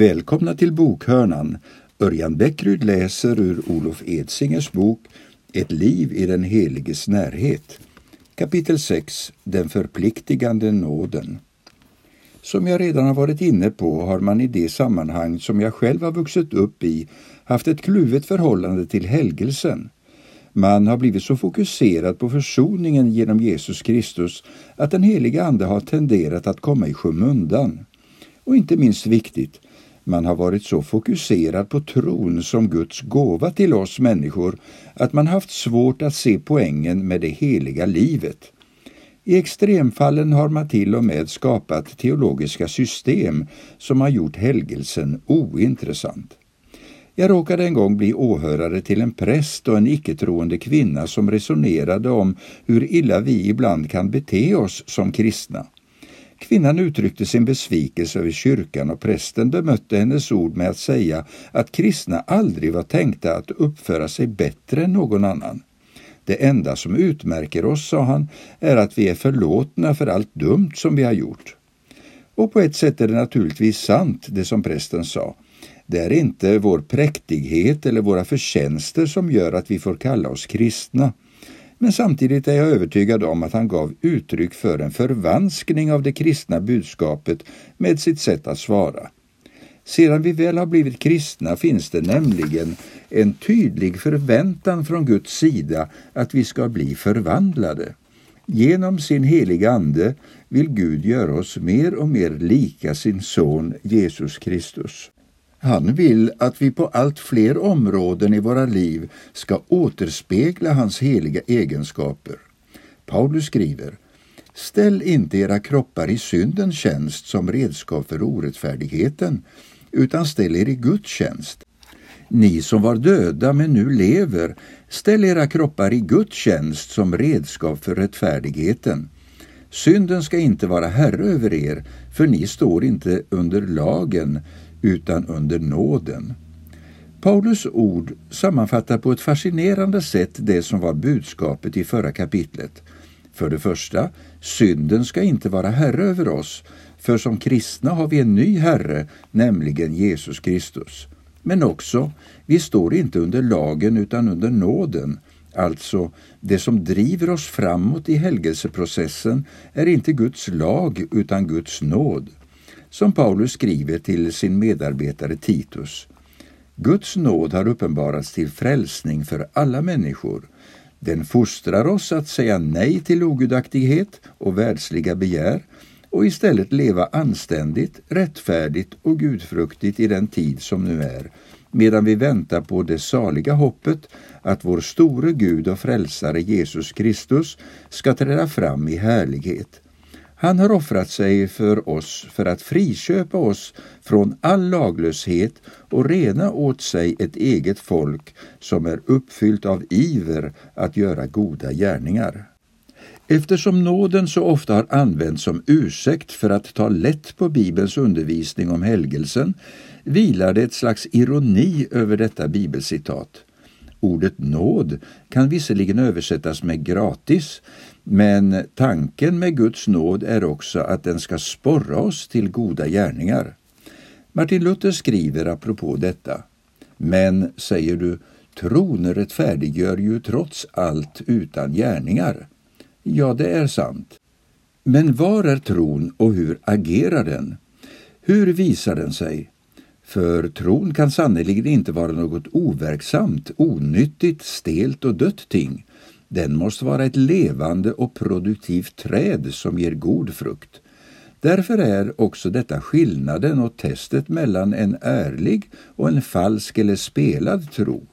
Välkomna till Bokhörnan. Örjan Bäckryd läser ur Olof Edsingers bok Ett liv i den heliges närhet. Kapitel 6 Den förpliktigande nåden. Som jag redan har varit inne på har man i det sammanhang som jag själv har vuxit upp i haft ett kluvet förhållande till helgelsen. Man har blivit så fokuserad på försoningen genom Jesus Kristus att den heliga Ande har tenderat att komma i skymundan. Och inte minst viktigt, man har varit så fokuserad på tron som Guds gåva till oss människor att man haft svårt att se poängen med det heliga livet. I extremfallen har man till och med skapat teologiska system som har gjort helgelsen ointressant. Jag råkade en gång bli åhörare till en präst och en icke-troende kvinna som resonerade om hur illa vi ibland kan bete oss som kristna. Kvinnan uttryckte sin besvikelse över kyrkan och prästen bemötte hennes ord med att säga att kristna aldrig var tänkta att uppföra sig bättre än någon annan. Det enda som utmärker oss, sa han, är att vi är förlåtna för allt dumt som vi har gjort. Och på ett sätt är det naturligtvis sant, det som prästen sa. Det är inte vår präktighet eller våra förtjänster som gör att vi får kalla oss kristna. Men samtidigt är jag övertygad om att han gav uttryck för en förvanskning av det kristna budskapet med sitt sätt att svara. Sedan vi väl har blivit kristna finns det nämligen en tydlig förväntan från Guds sida att vi ska bli förvandlade. Genom sin heliga Ande vill Gud göra oss mer och mer lika sin son Jesus Kristus. Han vill att vi på allt fler områden i våra liv ska återspegla hans heliga egenskaper. Paulus skriver Ställ inte era kroppar i syndens tjänst som redskap för orättfärdigheten, utan ställ er i Guds tjänst. Ni som var döda men nu lever, ställ era kroppar i Guds tjänst som redskap för rättfärdigheten. Synden ska inte vara herre över er, för ni står inte under lagen, utan under nåden. Paulus ord sammanfattar på ett fascinerande sätt det som var budskapet i förra kapitlet. För det första, synden ska inte vara herre över oss, för som kristna har vi en ny herre, nämligen Jesus Kristus. Men också, vi står inte under lagen utan under nåden. Alltså, det som driver oss framåt i helgelseprocessen är inte Guds lag utan Guds nåd som Paulus skriver till sin medarbetare Titus. Guds nåd har uppenbarats till frälsning för alla människor. Den fostrar oss att säga nej till ogudaktighet och världsliga begär och istället leva anständigt, rättfärdigt och gudfruktigt i den tid som nu är, medan vi väntar på det saliga hoppet att vår store Gud och frälsare Jesus Kristus ska träda fram i härlighet. Han har offrat sig för oss för att friköpa oss från all laglöshet och rena åt sig ett eget folk som är uppfyllt av iver att göra goda gärningar. Eftersom nåden så ofta har använts som ursäkt för att ta lätt på Bibelns undervisning om helgelsen vilar det ett slags ironi över detta bibelcitat. Ordet nåd kan visserligen översättas med gratis, men tanken med Guds nåd är också att den ska sporra oss till goda gärningar. Martin Luther skriver apropå detta. Men, säger du, tron rättfärdiggör ju trots allt utan gärningar. Ja, det är sant. Men var är tron och hur agerar den? Hur visar den sig? För tron kan sannerligen inte vara något overksamt, onyttigt, stelt och dött ting. Den måste vara ett levande och produktivt träd som ger god frukt. Därför är också detta skillnaden och testet mellan en ärlig och en falsk eller spelad tro.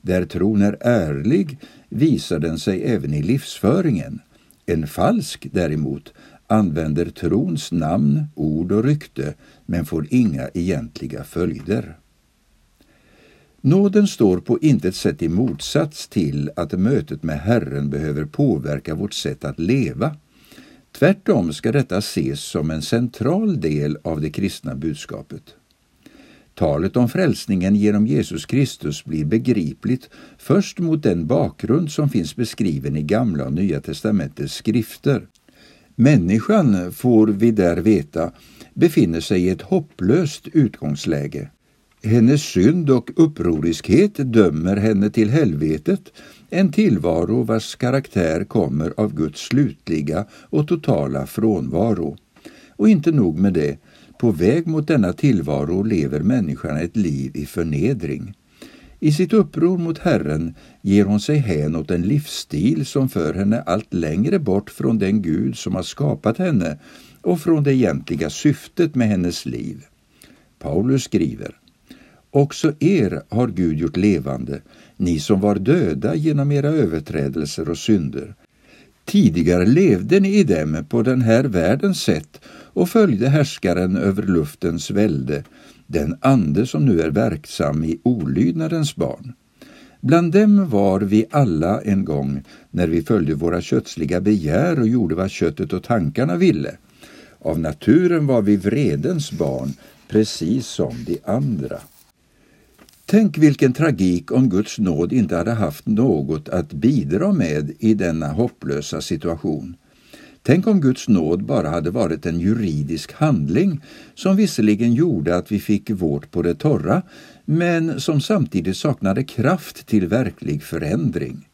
Där tron är ärlig visar den sig även i livsföringen. En falsk däremot använder trons namn, ord och rykte men får inga egentliga följder. Nåden står på intet sätt i motsats till att mötet med Herren behöver påverka vårt sätt att leva. Tvärtom ska detta ses som en central del av det kristna budskapet. Talet om frälsningen genom Jesus Kristus blir begripligt först mot den bakgrund som finns beskriven i Gamla och Nya testamentets skrifter. Människan, får vi där veta, befinner sig i ett hopplöst utgångsläge. Hennes synd och upproriskhet dömer henne till helvetet, en tillvaro vars karaktär kommer av Guds slutliga och totala frånvaro. Och inte nog med det, på väg mot denna tillvaro lever människan ett liv i förnedring. I sitt uppror mot Herren ger hon sig hän åt en livsstil som för henne allt längre bort från den Gud som har skapat henne och från det egentliga syftet med hennes liv. Paulus skriver Också er har Gud gjort levande, ni som var döda genom era överträdelser och synder. Tidigare levde ni i dem på den här världens sätt och följde härskaren över luftens välde, den ande som nu är verksam i olydnadens barn. Bland dem var vi alla en gång när vi följde våra kötsliga begär och gjorde vad köttet och tankarna ville. Av naturen var vi vredens barn, precis som de andra. Tänk vilken tragik om Guds nåd inte hade haft något att bidra med i denna hopplösa situation. Tänk om Guds nåd bara hade varit en juridisk handling som visserligen gjorde att vi fick vårt på det torra, men som samtidigt saknade kraft till verklig förändring.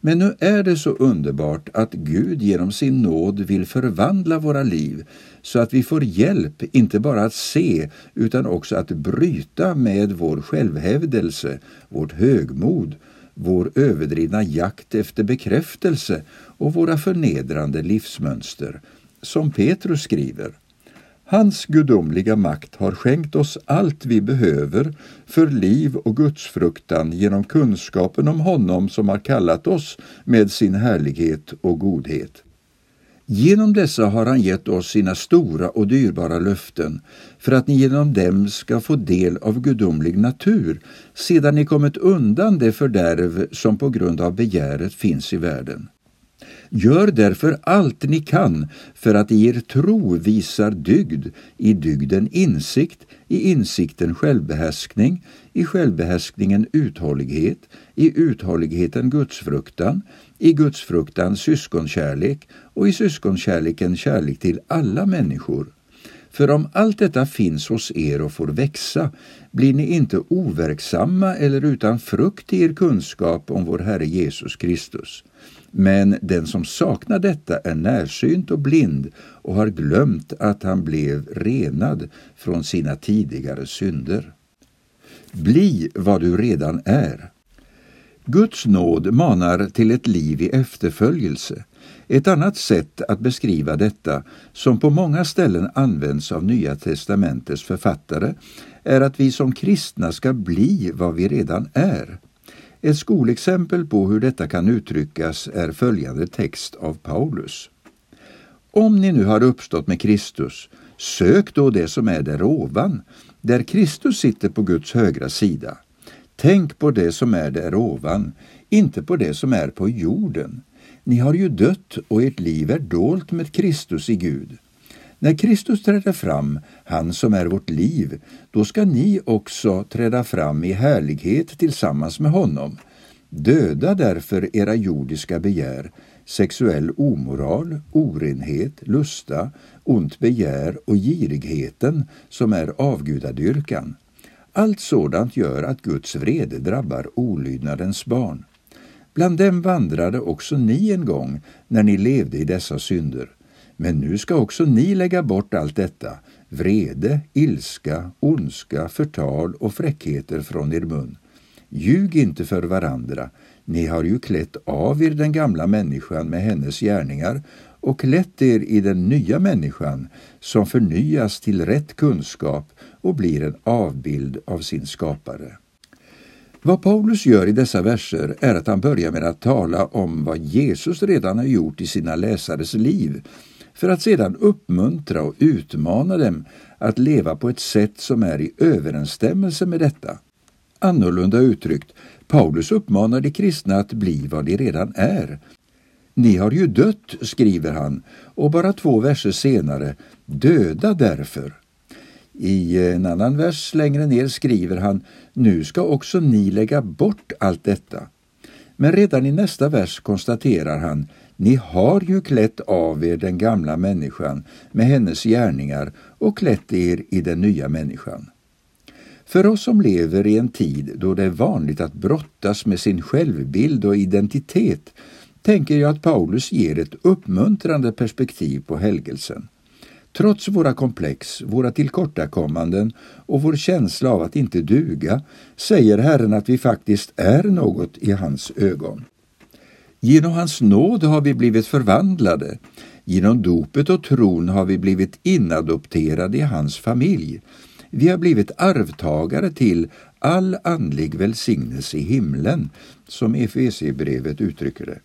Men nu är det så underbart att Gud genom sin nåd vill förvandla våra liv så att vi får hjälp inte bara att se utan också att bryta med vår självhävdelse, vårt högmod, vår överdrivna jakt efter bekräftelse och våra förnedrande livsmönster. Som Petrus skriver Hans gudomliga makt har skänkt oss allt vi behöver för liv och gudsfruktan genom kunskapen om honom som har kallat oss med sin härlighet och godhet. Genom dessa har han gett oss sina stora och dyrbara löften för att ni genom dem ska få del av gudomlig natur sedan ni kommit undan det fördärv som på grund av begäret finns i världen. Gör därför allt ni kan för att i er tro visar dygd, i dygden insikt, i insikten självbehärskning, i självbehärskningen uthållighet, i uthålligheten gudsfruktan, i gudsfruktan syskonkärlek och i syskonkärleken kärlek till alla människor. För om allt detta finns hos er och får växa blir ni inte overksamma eller utan frukt i er kunskap om vår Herre Jesus Kristus. Men den som saknar detta är närsynt och blind och har glömt att han blev renad från sina tidigare synder. Bli vad du redan är. Guds nåd manar till ett liv i efterföljelse. Ett annat sätt att beskriva detta, som på många ställen används av Nya testamentets författare, är att vi som kristna ska bli vad vi redan är. Ett skolexempel på hur detta kan uttryckas är följande text av Paulus. Om ni nu har uppstått med Kristus, sök då det som är där ovan, där Kristus sitter på Guds högra sida. Tänk på det som är där ovan, inte på det som är på jorden. Ni har ju dött och ert liv är dolt med Kristus i Gud. När Kristus träder fram, han som är vårt liv, då ska ni också träda fram i härlighet tillsammans med honom. Döda därför era jordiska begär, sexuell omoral, orenhet, lusta, ont begär och girigheten som är avgudadyrkan. Allt sådant gör att Guds vrede drabbar olydnadens barn. Bland dem vandrade också ni en gång när ni levde i dessa synder. Men nu ska också ni lägga bort allt detta, vrede, ilska, ondska, förtal och fräckheter från er mun. Ljug inte för varandra, ni har ju klätt av er den gamla människan med hennes gärningar och klätt er i den nya människan som förnyas till rätt kunskap och blir en avbild av sin skapare. Vad Paulus gör i dessa verser är att han börjar med att tala om vad Jesus redan har gjort i sina läsares liv för att sedan uppmuntra och utmana dem att leva på ett sätt som är i överensstämmelse med detta. Annorlunda uttryckt, Paulus uppmanar de kristna att bli vad de redan är. Ni har ju dött, skriver han, och bara två verser senare, döda därför. I en annan vers längre ner skriver han, nu ska också ni lägga bort allt detta. Men redan i nästa vers konstaterar han, ni har ju klätt av er den gamla människan med hennes gärningar och klätt er i den nya människan. För oss som lever i en tid då det är vanligt att brottas med sin självbild och identitet tänker jag att Paulus ger ett uppmuntrande perspektiv på helgelsen. Trots våra komplex, våra tillkortakommanden och vår känsla av att inte duga säger Herren att vi faktiskt är något i hans ögon. Genom hans nåd har vi blivit förvandlade. Genom dopet och tron har vi blivit inadopterade i hans familj. Vi har blivit arvtagare till all andlig välsignelse i himlen, som Efesierbrevet uttrycker det.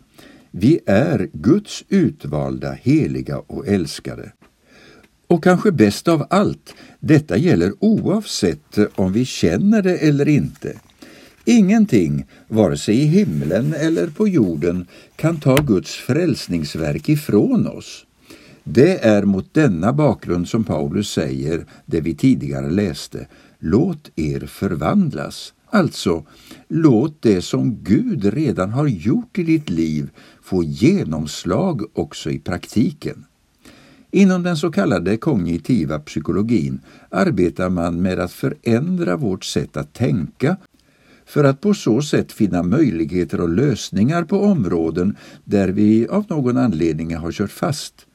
Vi är Guds utvalda, heliga och älskade. Och kanske bäst av allt, detta gäller oavsett om vi känner det eller inte. Ingenting, vare sig i himlen eller på jorden, kan ta Guds frälsningsverk ifrån oss. Det är mot denna bakgrund som Paulus säger det vi tidigare läste. Låt er förvandlas. Alltså, låt det som Gud redan har gjort i ditt liv få genomslag också i praktiken. Inom den så kallade kognitiva psykologin arbetar man med att förändra vårt sätt att tänka för att på så sätt finna möjligheter och lösningar på områden där vi av någon anledning har kört fast.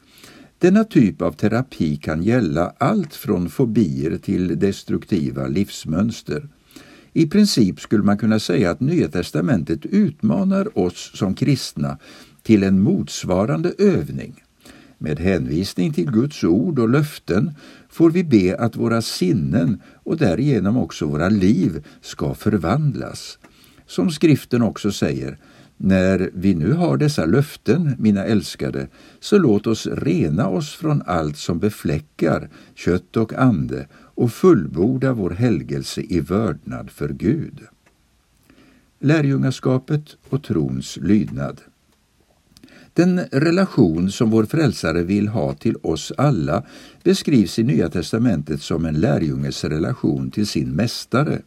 Denna typ av terapi kan gälla allt från fobier till destruktiva livsmönster. I princip skulle man kunna säga att Nya testamentet utmanar oss som kristna till en motsvarande övning. Med hänvisning till Guds ord och löften får vi be att våra sinnen och därigenom också våra liv ska förvandlas. Som skriften också säger, när vi nu har dessa löften, mina älskade, så låt oss rena oss från allt som befläckar kött och ande och fullborda vår helgelse i vördnad för Gud. Lärjungaskapet och trons lydnad. Den relation som vår frälsare vill ha till oss alla beskrivs i Nya testamentet som en lärjunges relation till sin mästare.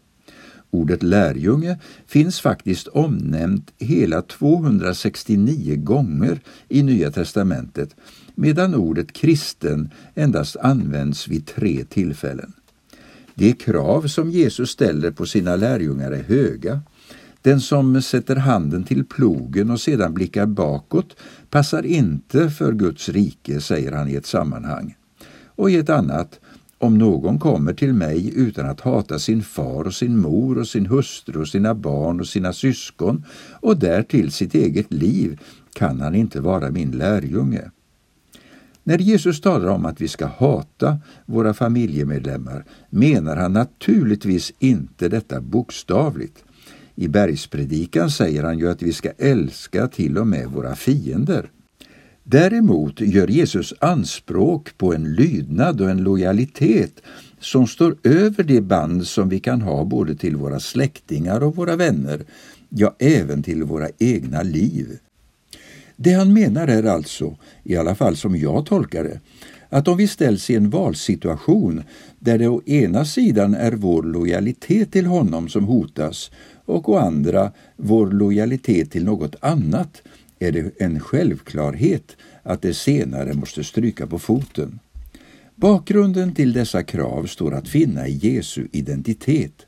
Ordet lärjunge finns faktiskt omnämnt hela 269 gånger i Nya testamentet medan ordet kristen endast används vid tre tillfällen. De krav som Jesus ställer på sina lärjungar är höga. Den som sätter handen till plogen och sedan blickar bakåt passar inte för Guds rike, säger han i ett sammanhang. Och i ett annat, om någon kommer till mig utan att hata sin far och sin mor och sin hustru och sina barn och sina syskon och därtill sitt eget liv kan han inte vara min lärjunge. När Jesus talar om att vi ska hata våra familjemedlemmar menar han naturligtvis inte detta bokstavligt. I bergspredikan säger han ju att vi ska älska till och med våra fiender. Däremot gör Jesus anspråk på en lydnad och en lojalitet som står över de band som vi kan ha både till våra släktingar och våra vänner, ja, även till våra egna liv. Det han menar är alltså, i alla fall som jag tolkar det, att om vi ställs i en valsituation där det å ena sidan är vår lojalitet till honom som hotas och å andra vår lojalitet till något annat är det en självklarhet att det senare måste stryka på foten. Bakgrunden till dessa krav står att finna i Jesu identitet.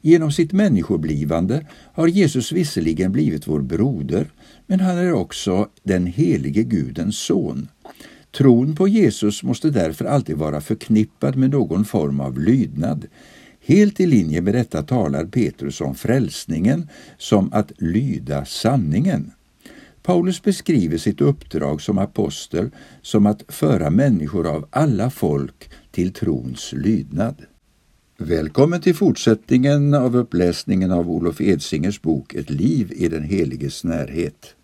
Genom sitt människoblivande har Jesus visserligen blivit vår broder, men han är också den helige Gudens son. Tron på Jesus måste därför alltid vara förknippad med någon form av lydnad. Helt i linje med detta talar Petrus om frälsningen som att lyda sanningen. Paulus beskriver sitt uppdrag som apostel som att föra människor av alla folk till trons lydnad. Välkommen till fortsättningen av uppläsningen av Olof Edsingers bok Ett liv i den heliges närhet.